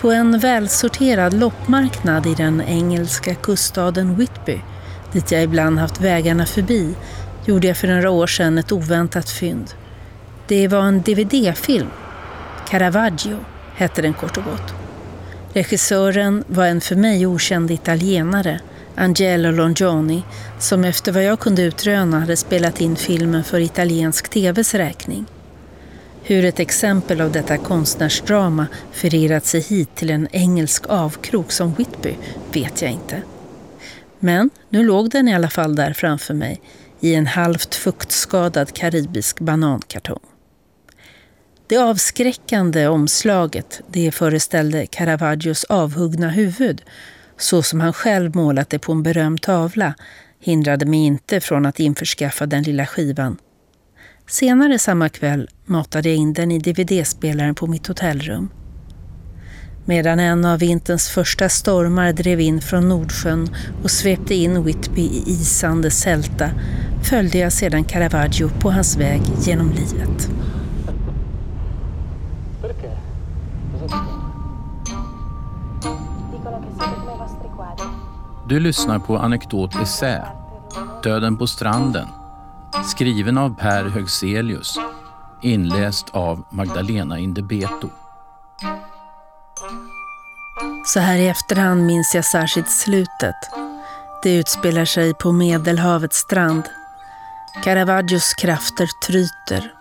På en välsorterad loppmarknad i den engelska kuststaden Whitby, dit jag ibland haft vägarna förbi, gjorde jag för några år sedan ett oväntat fynd. Det var en DVD-film. Caravaggio hette den kort och gott. Regissören var en för mig okänd italienare, Angelo Longioni, som efter vad jag kunde utröna hade spelat in filmen för italiensk TVs räkning. Hur ett exempel av detta konstnärsdrama förirrat sig hit till en engelsk avkrok som Whitby vet jag inte. Men nu låg den i alla fall där framför mig i en halvt fuktskadad karibisk banankartong. Det avskräckande omslaget det föreställde Caravaggios avhuggna huvud så som han själv målat det på en berömd tavla hindrade mig inte från att införskaffa den lilla skivan. Senare samma kväll matade jag in den i dvd-spelaren på mitt hotellrum. Medan en av vinterns första stormar drev in från Nordsjön och svepte in Whitby i isande sälta följde jag sedan Caravaggio på hans väg genom livet. Du lyssnar på Anekdot Essä, Döden på stranden, skriven av Per Högselius, inläst av Magdalena Indebeto. Så här i efterhand minns jag särskilt slutet. Det utspelar sig på Medelhavets strand. Caravaggios krafter tryter.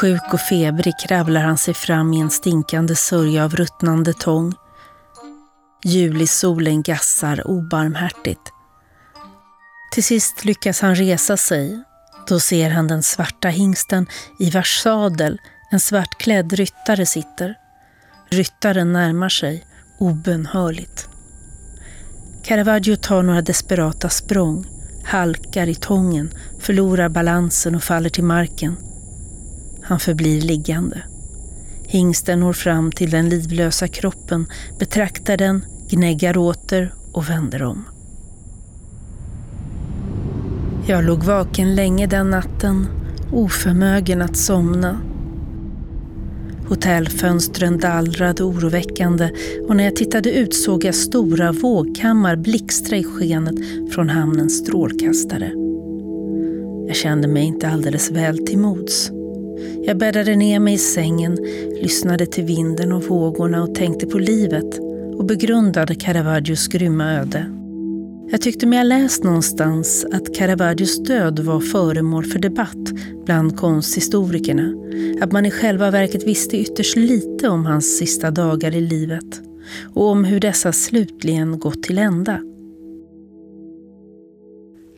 Sjuk och febrig kravlar han sig fram i en stinkande sörja av ruttnande tång. Julisolen gassar obarmhärtigt. Till sist lyckas han resa sig. Då ser han den svarta hingsten i vars sadel en svartklädd ryttare sitter. Ryttaren närmar sig, obönhörligt. Caravaggio tar några desperata språng, halkar i tången, förlorar balansen och faller till marken. Han förblir liggande. Hingsten når fram till den livlösa kroppen, betraktar den, gnäggar åter och vänder om. Jag låg vaken länge den natten, oförmögen att somna. Hotellfönstren dallrade oroväckande och när jag tittade ut såg jag stora vågkammar blixtra i skenet från hamnens strålkastare. Jag kände mig inte alldeles väl till mods. Jag bäddade ner mig i sängen, lyssnade till vinden och vågorna och tänkte på livet och begrundade Caravaggios grymma öde. Jag tyckte mig ha läst någonstans att Caravaggios död var föremål för debatt bland konsthistorikerna. Att man i själva verket visste ytterst lite om hans sista dagar i livet och om hur dessa slutligen gått till ända.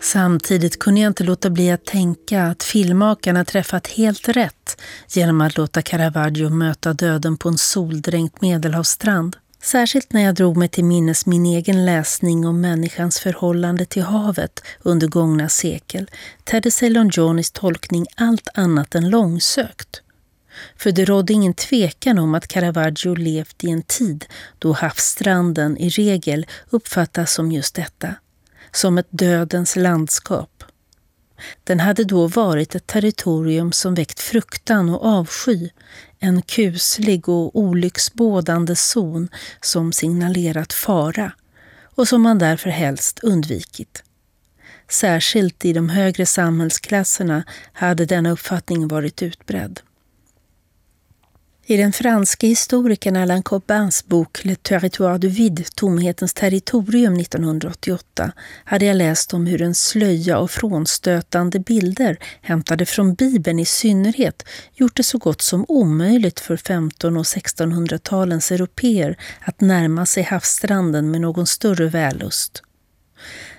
Samtidigt kunde jag inte låta bli att tänka att filmmakarna träffat helt rätt genom att låta Caravaggio möta döden på en soldränkt medelhavsstrand. Särskilt när jag drog mig till minnes min egen läsning om människans förhållande till havet under gångna sekel tedde sig Johnnys tolkning allt annat än långsökt. För det rådde ingen tvekan om att Caravaggio levt i en tid då havsstranden i regel uppfattas som just detta, som ett dödens landskap. Den hade då varit ett territorium som väckt fruktan och avsky, en kuslig och olycksbådande zon som signalerat fara och som man därför helst undvikit. Särskilt i de högre samhällsklasserna hade denna uppfattning varit utbredd. I den franske historikern Alain Cobbins bok Le territoire du vide, Tomhetens territorium 1988, hade jag läst om hur en slöja och frånstötande bilder, hämtade från Bibeln i synnerhet, gjort det så gott som omöjligt för 1500 och 1600-talens europeer att närma sig havsstranden med någon större vällust.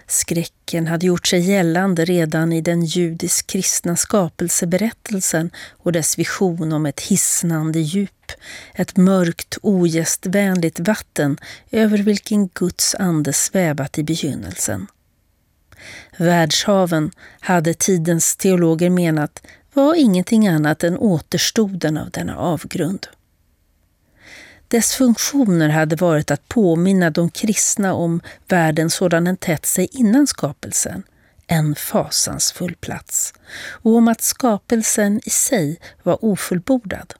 Skräcken hade gjort sig gällande redan i den judisk-kristna skapelseberättelsen och dess vision om ett hisnande djup, ett mörkt, ogästvänligt vatten över vilken Guds ande svävat i begynnelsen. Världshaven, hade tidens teologer menat, var ingenting annat än återstoden av denna avgrund. Dess funktioner hade varit att påminna de kristna om världen sådan den tätt sig innan skapelsen, en fasansfull plats, och om att skapelsen i sig var ofullbordad.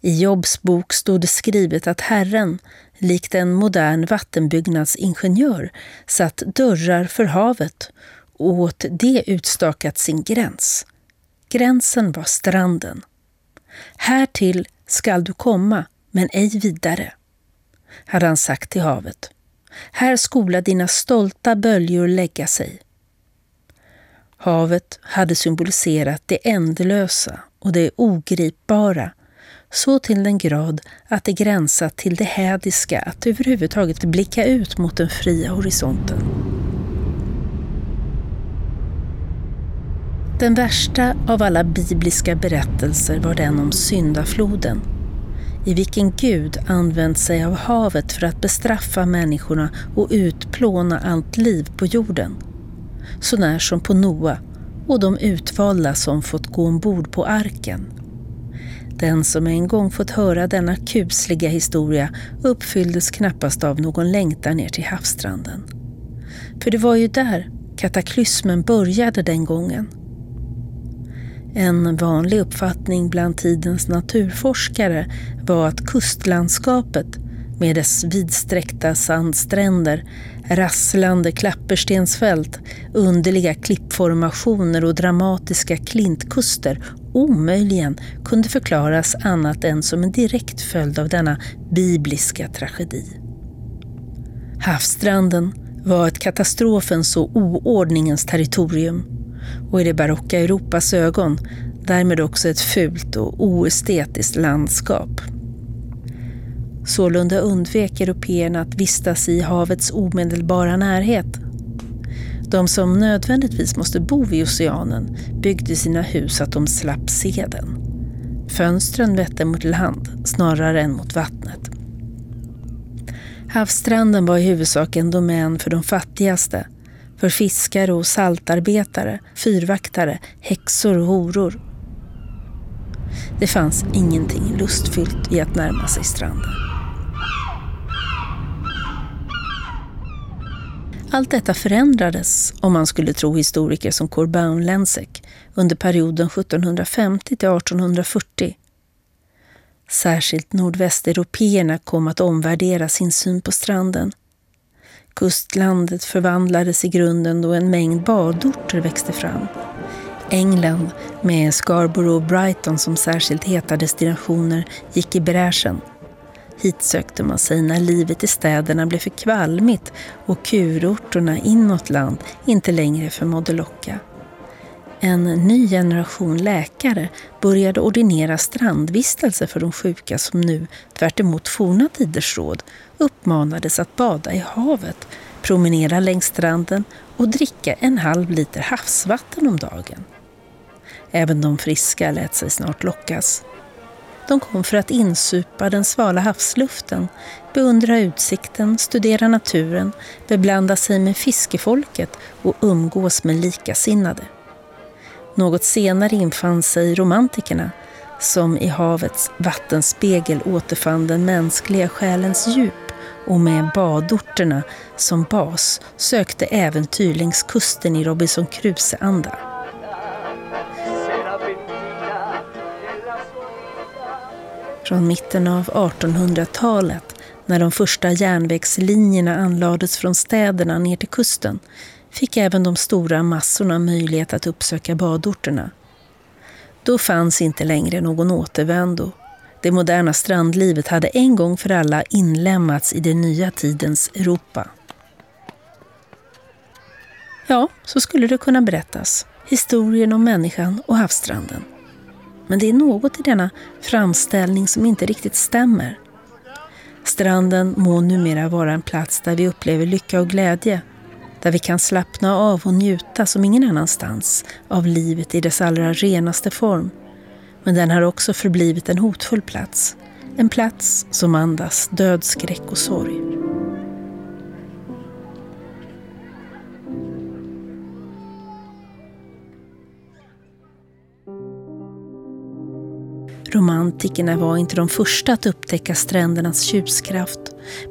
I Jobs bok stod det skrivet att Herren, likt en modern vattenbyggnadsingenjör, satt dörrar för havet och åt det utstakat sin gräns. Gränsen var stranden. Härtill skall du komma, men ej vidare, hade han sagt till havet. Här skola dina stolta böljor lägga sig. Havet hade symboliserat det ändlösa och det ogripbara så till den grad att det gränsat till det hädiska att överhuvudtaget blicka ut mot den fria horisonten. Den värsta av alla bibliska berättelser var den om syndafloden, i vilken Gud använt sig av havet för att bestraffa människorna och utplåna allt liv på jorden. Så när som på Noa och de utvalda som fått gå ombord på arken. Den som en gång fått höra denna kusliga historia uppfylldes knappast av någon längtan ner till havsstranden. För det var ju där kataklysmen började den gången. En vanlig uppfattning bland tidens naturforskare var att kustlandskapet med dess vidsträckta sandstränder, rasslande klapperstensfält, underliga klippformationer och dramatiska klintkuster omöjligen kunde förklaras annat än som en direkt följd av denna bibliska tragedi. Havsstranden var ett katastrofens och oordningens territorium och i det barocka Europas ögon därmed också ett fult och oestetiskt landskap. Sålunda undvek européerna att vistas i havets omedelbara närhet. De som nödvändigtvis måste bo vid oceanen byggde sina hus så att de slapp se den. Fönstren vette mot land snarare än mot vattnet. Havsstranden var i huvudsak en domän för de fattigaste, för fiskare och saltarbetare, fyrvaktare, häxor och horor. Det fanns ingenting lustfyllt i att närma sig stranden. Allt detta förändrades, om man skulle tro historiker som Corbaun Lensek, under perioden 1750 till 1840. Särskilt nordvästeuropeerna kom att omvärdera sin syn på stranden. Kustlandet förvandlades i grunden då en mängd badorter växte fram. England, med Scarborough och Brighton som särskilt heta destinationer, gick i bräschen Hit sökte man sig när livet i städerna blev för kvalmigt och kurorterna inåt land inte längre förmådde locka. En ny generation läkare började ordinera strandvistelse för de sjuka som nu, tvärt forna tiders råd, uppmanades att bada i havet, promenera längs stranden och dricka en halv liter havsvatten om dagen. Även de friska lät sig snart lockas. De kom för att insupa den svala havsluften, beundra utsikten, studera naturen, beblanda sig med fiskefolket och umgås med likasinnade. Något senare infann sig romantikerna som i havets vattenspegel återfann den mänskliga själens djup och med badorterna som bas sökte äventyr längs kusten i Robinson Crusoe-anda. Från mitten av 1800-talet, när de första järnvägslinjerna anlades från städerna ner till kusten, fick även de stora massorna möjlighet att uppsöka badorterna. Då fanns inte längre någon återvändo. Det moderna strandlivet hade en gång för alla inlämnats i den nya tidens Europa. Ja, så skulle det kunna berättas. Historien om människan och havsstranden. Men det är något i denna framställning som inte riktigt stämmer. Stranden må numera vara en plats där vi upplever lycka och glädje, där vi kan slappna av och njuta som ingen annanstans av livet i dess allra renaste form. Men den har också förblivit en hotfull plats. En plats som andas död, skräck och sorg. Romantikerna var inte de första att upptäcka strändernas tjuskraft,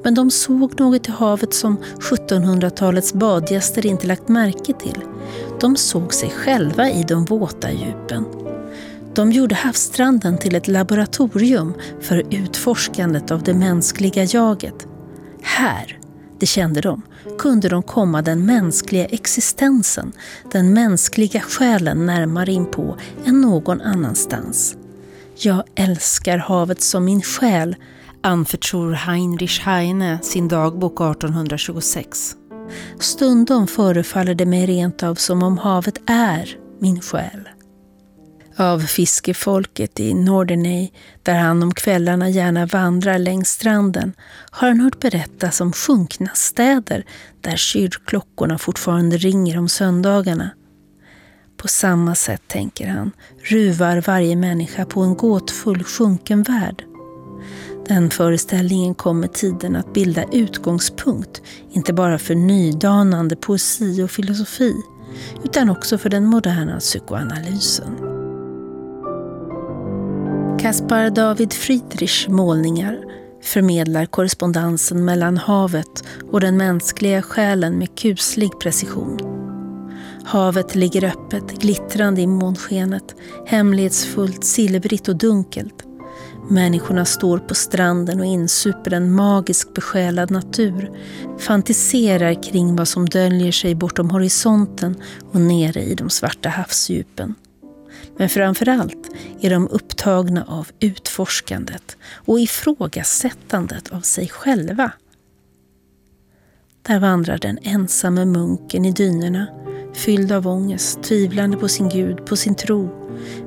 men de såg något i havet som 1700-talets badgäster inte lagt märke till. De såg sig själva i de våta djupen. De gjorde havsstranden till ett laboratorium för utforskandet av det mänskliga jaget. Här, det kände de, kunde de komma den mänskliga existensen, den mänskliga själen närmare inpå än någon annanstans. Jag älskar havet som min själ, anförtror Heinrich Heine sin dagbok 1826. Stundom förefaller det mig rent av som om havet är min själ. Av fiskefolket i Norderney, där han om kvällarna gärna vandrar längs stranden, har han hört berättas om sjunkna städer där kyrkklockorna fortfarande ringer om söndagarna. På samma sätt, tänker han, ruvar varje människa på en gåtfull sjunken värld. Den föreställningen kommer tiden att bilda utgångspunkt, inte bara för nydanande poesi och filosofi, utan också för den moderna psykoanalysen. Caspar David Friedrichs målningar förmedlar korrespondensen mellan havet och den mänskliga själen med kuslig precision. Havet ligger öppet, glittrande i månskenet, hemlighetsfullt, silvrigt och dunkelt. Människorna står på stranden och insuper en magisk besjälad natur, fantiserar kring vad som döljer sig bortom horisonten och nere i de svarta havsdjupen. Men framför allt är de upptagna av utforskandet och ifrågasättandet av sig själva. Där vandrar den ensamme munken i dynorna, fylld av ångest, tvivlande på sin Gud, på sin tro,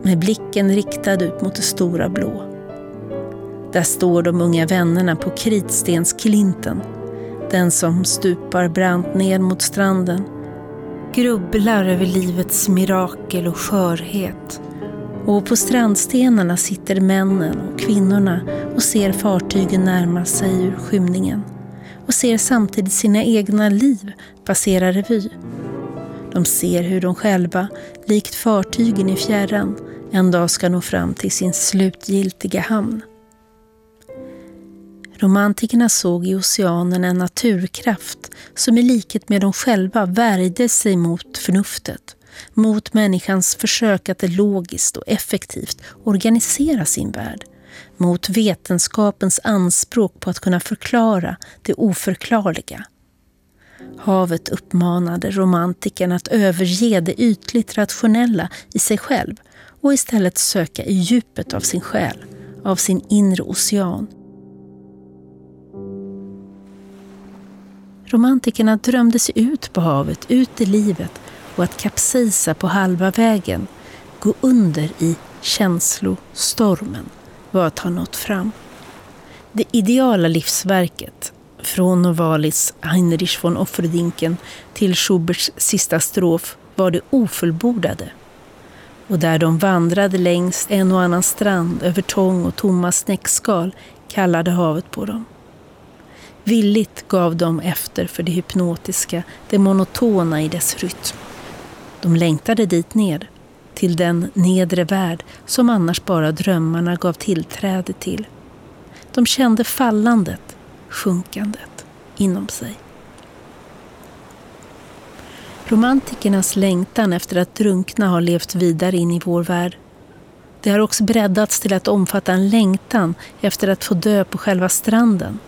med blicken riktad ut mot det stora blå. Där står de unga vännerna på kritstensklinten, den som stupar brant ned mot stranden, grubblar över livets mirakel och skörhet. Och på strandstenarna sitter männen och kvinnorna och ser fartygen närma sig ur skymningen och ser samtidigt sina egna liv passera revy. De ser hur de själva, likt fartygen i fjärran, en dag ska nå fram till sin slutgiltiga hamn. Romantikerna såg i oceanen en naturkraft som i likhet med dem själva värjde sig mot förnuftet, mot människans försök att logiskt och effektivt organisera sin värld, mot vetenskapens anspråk på att kunna förklara det oförklarliga. Havet uppmanade romantikerna att överge det ytligt rationella i sig själv och istället söka i djupet av sin själ, av sin inre ocean Romantikerna drömde sig ut på havet, ut i livet och att kapsejsa på halva vägen, gå under i känslostormen, var att ha nått fram. Det ideala livsverket, från Novalis Heinrich von Offerdinken till Schuberts sista strof, var det ofullbordade. Och där de vandrade längs en och annan strand över tång och tomma snäckskal kallade havet på dem. Villigt gav de efter för det hypnotiska, det monotona i dess rytm. De längtade dit ner, till den nedre värld som annars bara drömmarna gav tillträde till. De kände fallandet, sjunkandet, inom sig. Romantikernas längtan efter att drunkna har levt vidare in i vår värld. Det har också breddats till att omfatta en längtan efter att få dö på själva stranden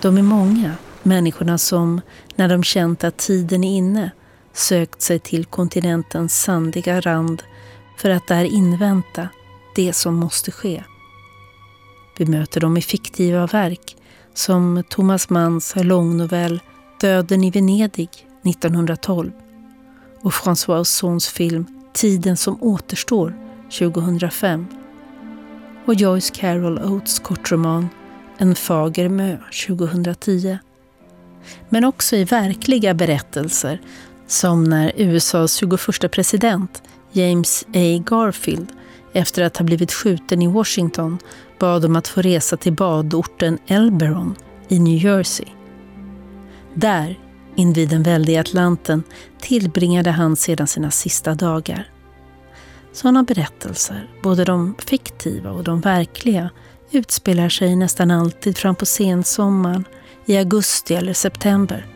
de är många, människorna som, när de känt att tiden är inne, sökt sig till kontinentens sandiga rand för att där invänta det som måste ske. Vi möter dem i fiktiva verk som Thomas Manns långnovell Döden i Venedig 1912 och François Ozons film Tiden som återstår 2005 och Joyce Carol Oates kortroman en fager mö 2010. Men också i verkliga berättelser som när USAs 21 president James A. Garfield efter att ha blivit skjuten i Washington bad om att få resa till badorten Elberon i New Jersey. Där, invid den väldiga Atlanten, tillbringade han sedan sina sista dagar. Sådana berättelser, både de fiktiva och de verkliga, utspelar sig nästan alltid fram på sensommaren, i augusti eller september.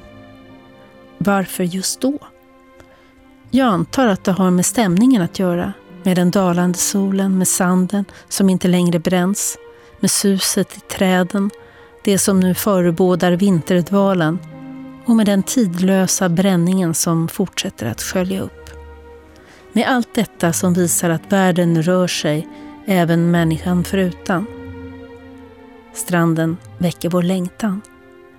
Varför just då? Jag antar att det har med stämningen att göra. Med den dalande solen, med sanden som inte längre bränns, med suset i träden, det som nu förebådar vinterdvalen och med den tidlösa bränningen som fortsätter att skölja upp. Med allt detta som visar att världen rör sig, även människan förutan. Stranden väcker vår längtan.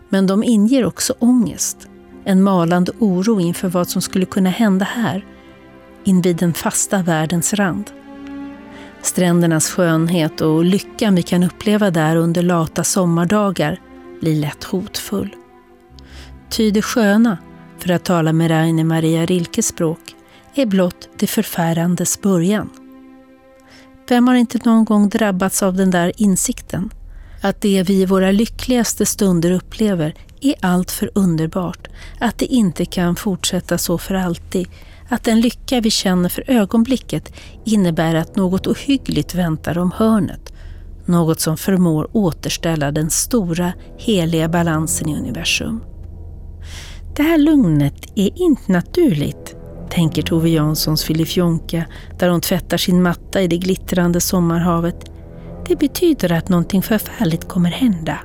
Men de inger också ångest. En malande oro inför vad som skulle kunna hända här, invid den fasta världens rand. Strändernas skönhet och lyckan vi kan uppleva där under lata sommardagar blir lätt hotfull. Ty det sköna, för att tala med Rainer Maria Rilkes språk, är blott det förfärandes början. Vem har inte någon gång drabbats av den där insikten? Att det vi i våra lyckligaste stunder upplever är allt för underbart, att det inte kan fortsätta så för alltid, att den lycka vi känner för ögonblicket innebär att något ohyggligt väntar om hörnet, något som förmår återställa den stora, heliga balansen i universum. Det här lugnet är inte naturligt, tänker Tove Janssons Filifjonka där hon tvättar sin matta i det glittrande sommarhavet. Det betyder att någonting förfärligt kommer hända.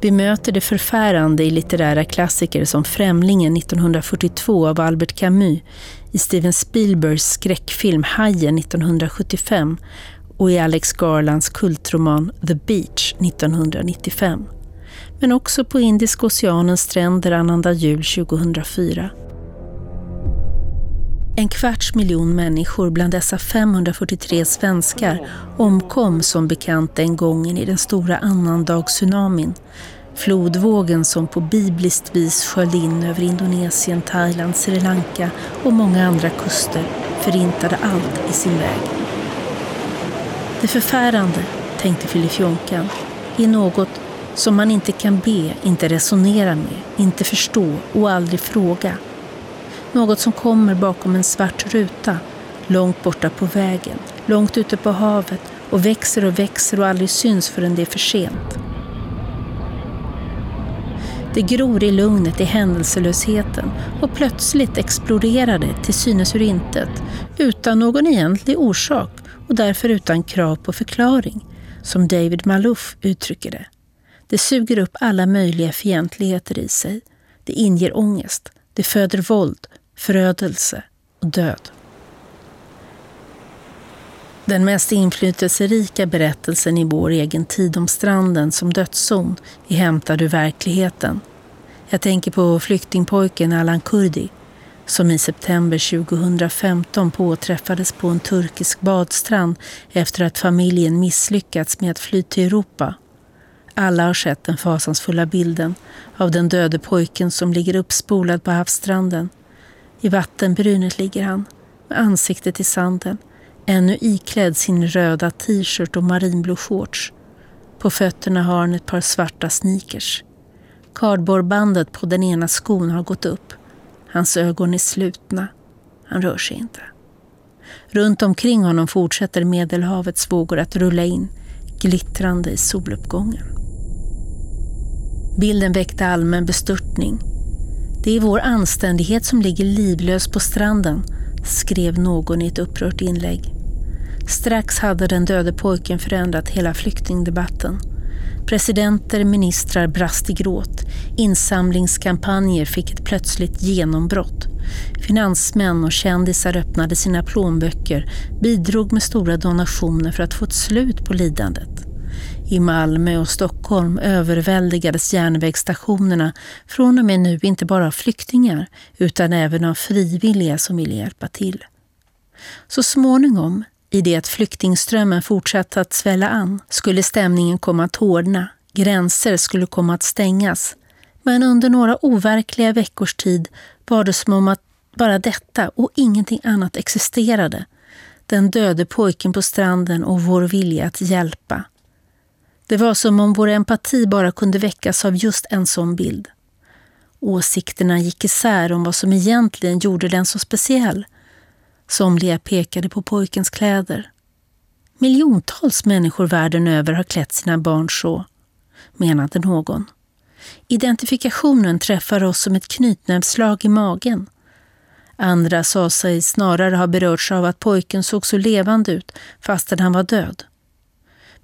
Vi möter det förfärande i litterära klassiker som Främlingen 1942 av Albert Camus, i Steven Spielbergs skräckfilm Hajen 1975 och i Alex Garlands kultroman The Beach 1995 men också på Indiska oceanens stränder annandag jul 2004. En kvarts miljon människor bland dessa 543 svenskar omkom som bekant den gången i den stora annandagssunamin. Flodvågen som på bibliskt vis sköljde in över Indonesien, Thailand, Sri Lanka och många andra kuster förintade allt i sin väg. Det förfärande, tänkte Filifjonkan, är något som man inte kan be, inte resonera med, inte förstå och aldrig fråga. Något som kommer bakom en svart ruta, långt borta på vägen, långt ute på havet och växer och växer och aldrig syns förrän det är för sent. Det gror i lugnet i händelselösheten och plötsligt exploderar det till synes ur intet, utan någon egentlig orsak och därför utan krav på förklaring, som David Malouf uttrycker det. Det suger upp alla möjliga fientligheter i sig. Det inger ångest. Det föder våld, förödelse och död. Den mest inflytelserika berättelsen i vår egen tid om stranden som dödszon är hämtad ur verkligheten. Jag tänker på flyktingpojken Alan Kurdi som i september 2015 påträffades på en turkisk badstrand efter att familjen misslyckats med att fly till Europa alla har sett den fasansfulla bilden av den döde pojken som ligger uppspolad på havsstranden. I vattenbrynet ligger han, med ansiktet i sanden, ännu iklädd sin röda t-shirt och marinblå shorts. På fötterna har han ett par svarta sneakers. Kardborrbandet på den ena skon har gått upp. Hans ögon är slutna. Han rör sig inte. Runt omkring honom fortsätter Medelhavets vågor att rulla in, glittrande i soluppgången. Bilden väckte allmän bestörtning. Det är vår anständighet som ligger livlös på stranden, skrev någon i ett upprört inlägg. Strax hade den döde pojken förändrat hela flyktingdebatten. Presidenter, ministrar brast i gråt. Insamlingskampanjer fick ett plötsligt genombrott. Finansmän och kändisar öppnade sina plånböcker, bidrog med stora donationer för att få ett slut på lidandet. I Malmö och Stockholm överväldigades järnvägsstationerna från och med nu inte bara av flyktingar utan även av frivilliga som ville hjälpa till. Så småningom, i det att flyktingströmmen fortsatte att svälla an, skulle stämningen komma att hårdna, gränser skulle komma att stängas. Men under några overkliga veckors tid var det som om att bara detta och ingenting annat existerade. Den döde pojken på stranden och vår vilja att hjälpa. Det var som om vår empati bara kunde väckas av just en sån bild. Åsikterna gick isär om vad som egentligen gjorde den så speciell. Somliga pekade på pojkens kläder. Miljontals människor världen över har klätt sina barn så, menade någon. Identifikationen träffar oss som ett knytnävsslag i magen. Andra sa sig snarare ha berörts av att pojken såg så levande ut fastän han var död.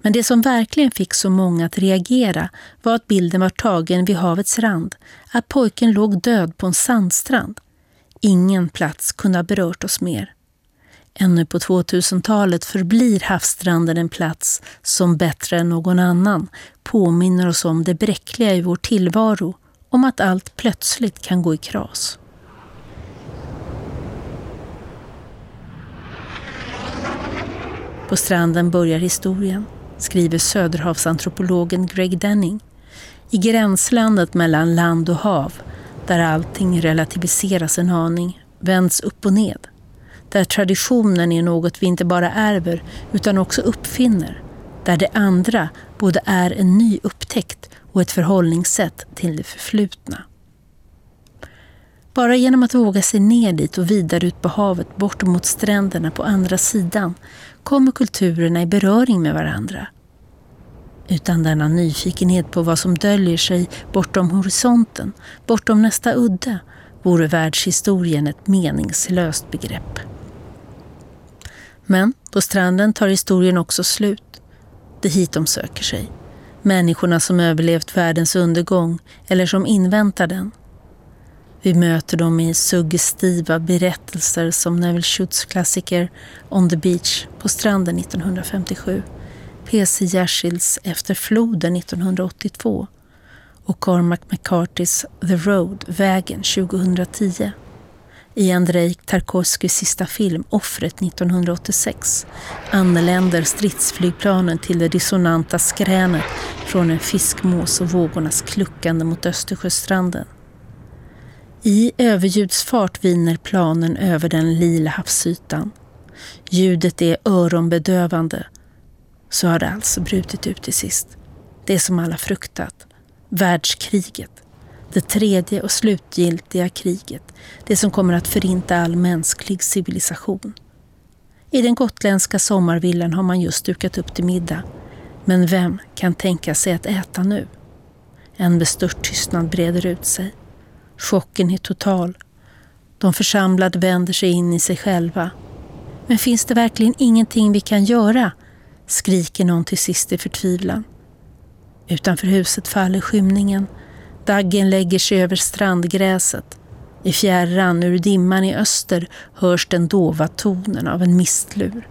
Men det som verkligen fick så många att reagera var att bilden var tagen vid havets rand, att pojken låg död på en sandstrand. Ingen plats kunde ha berört oss mer. Ännu på 2000-talet förblir havsstranden en plats som bättre än någon annan påminner oss om det bräckliga i vår tillvaro, om att allt plötsligt kan gå i kras. På stranden börjar historien, skriver söderhavsantropologen Greg Denning. I gränslandet mellan land och hav, där allting relativiseras en aning, vänds upp och ned där traditionen är något vi inte bara ärver utan också uppfinner. Där det andra både är en ny upptäckt och ett förhållningssätt till det förflutna. Bara genom att våga sig ner dit och vidare ut på havet bort mot stränderna på andra sidan kommer kulturerna i beröring med varandra. Utan denna nyfikenhet på vad som döljer sig bortom horisonten, bortom nästa udde, vore världshistorien ett meningslöst begrepp. Men på stranden tar historien också slut. Det är hit de söker sig. Människorna som överlevt världens undergång eller som inväntar den. Vi möter dem i suggestiva berättelser som Neville Schutz klassiker On the Beach på stranden 1957, P.C. Jersilds Efter floden 1982 och Cormac McCartys The Road, Vägen 2010 i Andrei Tarkovskys sista film Offret 1986 anländer stridsflygplanen till det dissonanta skränet från en fiskmås och vågornas kluckande mot Östersjöstranden. I överljudsfart viner planen över den lila havsytan. Ljudet är öronbedövande. Så har det alltså brutit ut till sist. Det som alla fruktat. Världskriget. Det tredje och slutgiltiga kriget, det som kommer att förinta all mänsklig civilisation. I den gotländska sommarvillan har man just dukat upp till middag. Men vem kan tänka sig att äta nu? En bestört tystnad breder ut sig. Chocken är total. De församlade vänder sig in i sig själva. Men finns det verkligen ingenting vi kan göra? skriker någon till sist i förtvivlan. Utanför huset faller skymningen Daggen lägger sig över strandgräset. I fjärran, ur dimman i öster, hörs den dova tonen av en mistlur.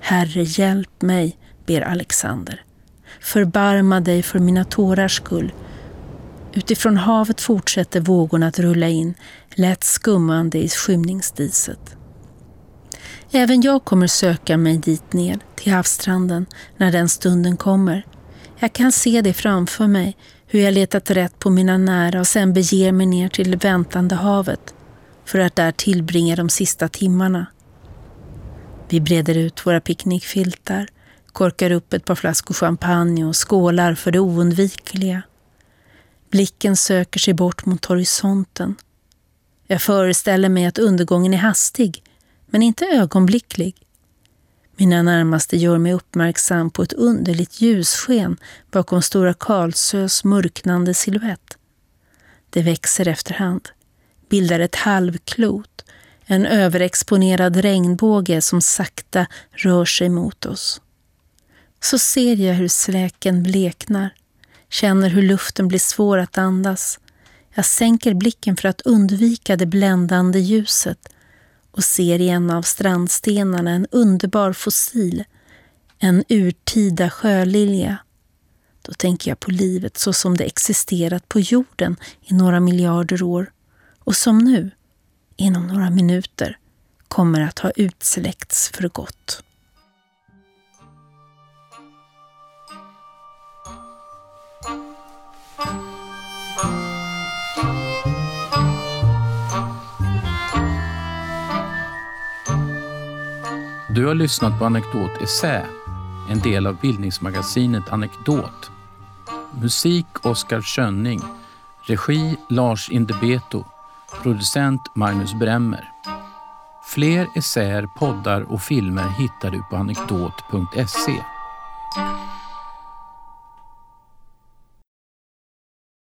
Herre, hjälp mig, ber Alexander. Förbarma dig för mina tårars skull. Utifrån havet fortsätter vågorna att rulla in, lätt skummande i skymningsdiset. Även jag kommer söka mig dit ner, till havsstranden, när den stunden kommer. Jag kan se det framför mig, hur jag letat rätt på mina nära och sen beger mig ner till det väntande havet för att där tillbringa de sista timmarna. Vi breder ut våra picknickfiltar, korkar upp ett par flaskor champagne och skålar för det oundvikliga. Blicken söker sig bort mot horisonten. Jag föreställer mig att undergången är hastig, men inte ögonblicklig. Mina närmaste gör mig uppmärksam på ett underligt ljussken bakom Stora Karlsös mörknande silhuett. Det växer efterhand, bildar ett halvklot, en överexponerad regnbåge som sakta rör sig mot oss. Så ser jag hur släken bleknar, känner hur luften blir svår att andas. Jag sänker blicken för att undvika det bländande ljuset och ser i en av strandstenarna en underbar fossil, en urtida sjölilja. Då tänker jag på livet så som det existerat på jorden i några miljarder år och som nu, inom några minuter, kommer att ha utsläckts för gott. Du har lyssnat på Anekdot Essä, en del av bildningsmagasinet Anekdot. Musik Oskar Schönning. Regi Lars Indebeto. Producent Magnus Bremmer. Fler essäer, poddar och filmer hittar du på anekdot.se.